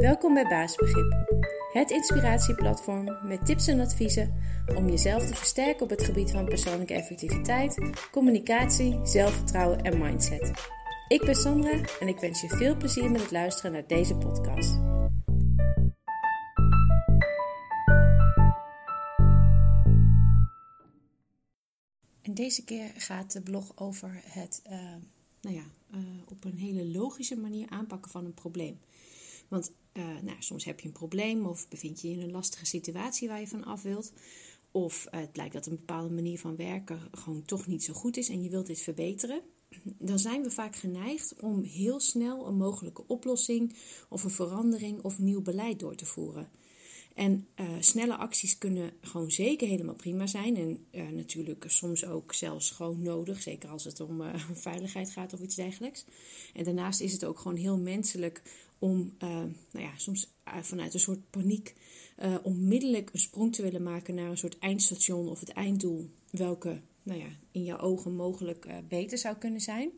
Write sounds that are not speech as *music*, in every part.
Welkom bij Baasbegrip, het inspiratieplatform met tips en adviezen om jezelf te versterken op het gebied van persoonlijke effectiviteit, communicatie, zelfvertrouwen en mindset. Ik ben Sandra en ik wens je veel plezier met het luisteren naar deze podcast. En deze keer gaat de blog over het uh, nou ja, uh, op een hele logische manier aanpakken van een probleem. Want uh, nou, soms heb je een probleem of bevind je je in een lastige situatie waar je van af wilt. Of het blijkt dat een bepaalde manier van werken gewoon toch niet zo goed is en je wilt dit verbeteren. Dan zijn we vaak geneigd om heel snel een mogelijke oplossing of een verandering of nieuw beleid door te voeren. En uh, snelle acties kunnen gewoon zeker helemaal prima zijn. En natuurlijk soms ook zelfs gewoon nodig. Zeker als het om veiligheid gaat of iets dergelijks. En daarnaast is het ook gewoon heel menselijk om nou ja, soms vanuit een soort paniek onmiddellijk een sprong te willen maken naar een soort eindstation of het einddoel. Welke nou ja, in jouw ogen mogelijk beter zou kunnen zijn.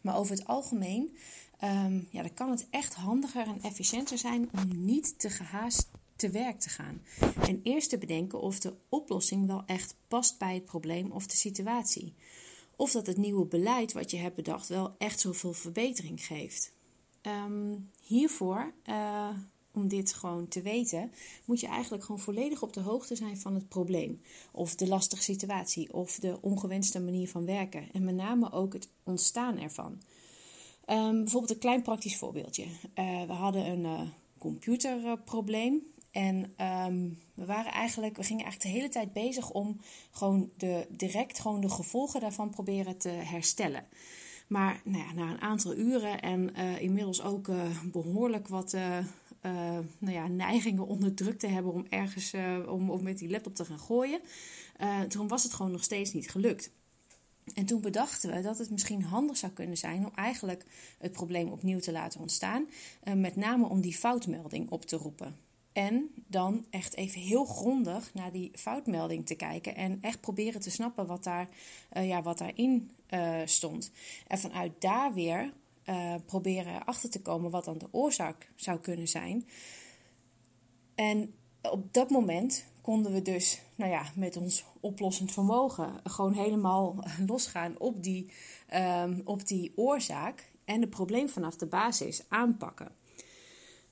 Maar over het algemeen um, ja, dan kan het echt handiger en efficiënter zijn om niet te gehaast te werk te gaan. En eerst te bedenken of de oplossing wel echt past bij het probleem of de situatie. Of dat het nieuwe beleid wat je hebt bedacht wel echt zoveel verbetering geeft. Um, hiervoor, uh, om dit gewoon te weten, moet je eigenlijk gewoon volledig op de hoogte zijn van het probleem. Of de lastige situatie, of de ongewenste manier van werken. En met name ook het ontstaan ervan. Um, bijvoorbeeld een klein praktisch voorbeeldje. Uh, we hadden een uh, computerprobleem. En um, we waren eigenlijk, we gingen eigenlijk de hele tijd bezig om gewoon de, direct gewoon de gevolgen daarvan proberen te herstellen. Maar nou ja, na een aantal uren en uh, inmiddels ook uh, behoorlijk wat uh, nou ja, neigingen onderdrukt te hebben om ergens om, om met die laptop te gaan gooien, toen was het gewoon nog steeds niet gelukt. En toen bedachten we dat het misschien handig zou kunnen zijn om eigenlijk het probleem opnieuw te laten ontstaan. met name om die foutmelding op te roepen. En dan echt even heel grondig naar die foutmelding te kijken. En echt proberen te snappen wat, daar, uh, ja, wat daarin uh, stond. En vanuit daar weer uh, proberen achter te komen wat dan de oorzaak zou kunnen zijn. En op dat moment konden we dus nou ja, met ons oplossend vermogen gewoon helemaal *laughs* losgaan op die, um, op die oorzaak. En het probleem vanaf de basis aanpakken.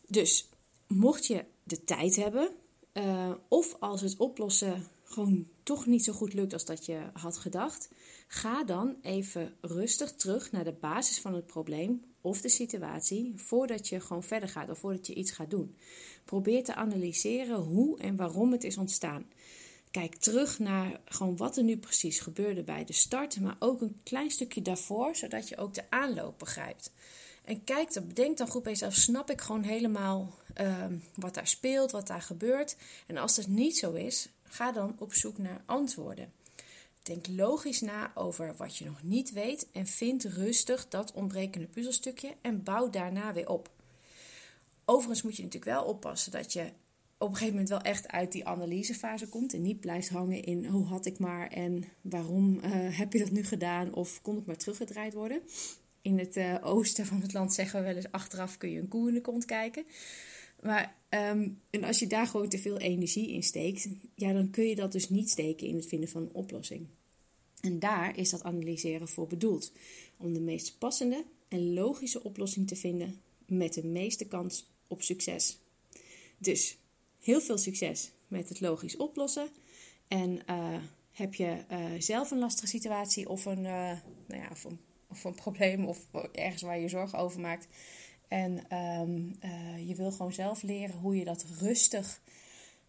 Dus mocht je de tijd hebben, uh, of als het oplossen gewoon toch niet zo goed lukt als dat je had gedacht, ga dan even rustig terug naar de basis van het probleem of de situatie voordat je gewoon verder gaat of voordat je iets gaat doen. Probeer te analyseren hoe en waarom het is ontstaan. Kijk terug naar gewoon wat er nu precies gebeurde bij de start, maar ook een klein stukje daarvoor, zodat je ook de aanloop begrijpt. En kijk dan, bedenk dan goed bij jezelf, snap ik gewoon helemaal um, wat daar speelt, wat daar gebeurt. En als dat niet zo is, ga dan op zoek naar antwoorden. Denk logisch na over wat je nog niet weet en vind rustig dat ontbrekende puzzelstukje en bouw daarna weer op. Overigens moet je natuurlijk wel oppassen dat je op een gegeven moment wel echt uit die analysefase komt en niet blijft hangen in hoe had ik maar en waarom uh, heb je dat nu gedaan of kon het maar teruggedraaid worden. In het uh, oosten van het land zeggen we wel eens achteraf kun je een koe in de kont kijken. Maar um, en als je daar gewoon te veel energie in steekt, ja, dan kun je dat dus niet steken in het vinden van een oplossing. En daar is dat analyseren voor bedoeld. Om de meest passende en logische oplossing te vinden met de meeste kans op succes. Dus heel veel succes met het logisch oplossen. En uh, heb je uh, zelf een lastige situatie of een, nou ja, of een, of een probleem of ergens waar je zorgen over maakt en um, uh, je wil gewoon zelf leren hoe je dat rustig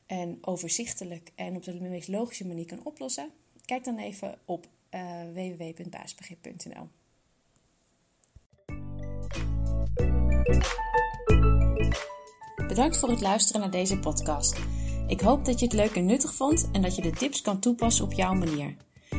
en overzichtelijk en op de meest logische manier kan oplossen. Kijk dan even op uh, www.baasbegrip.nl. Bedankt voor het luisteren naar deze podcast. Ik hoop dat je het leuk en nuttig vond en dat je de tips kan toepassen op jouw manier.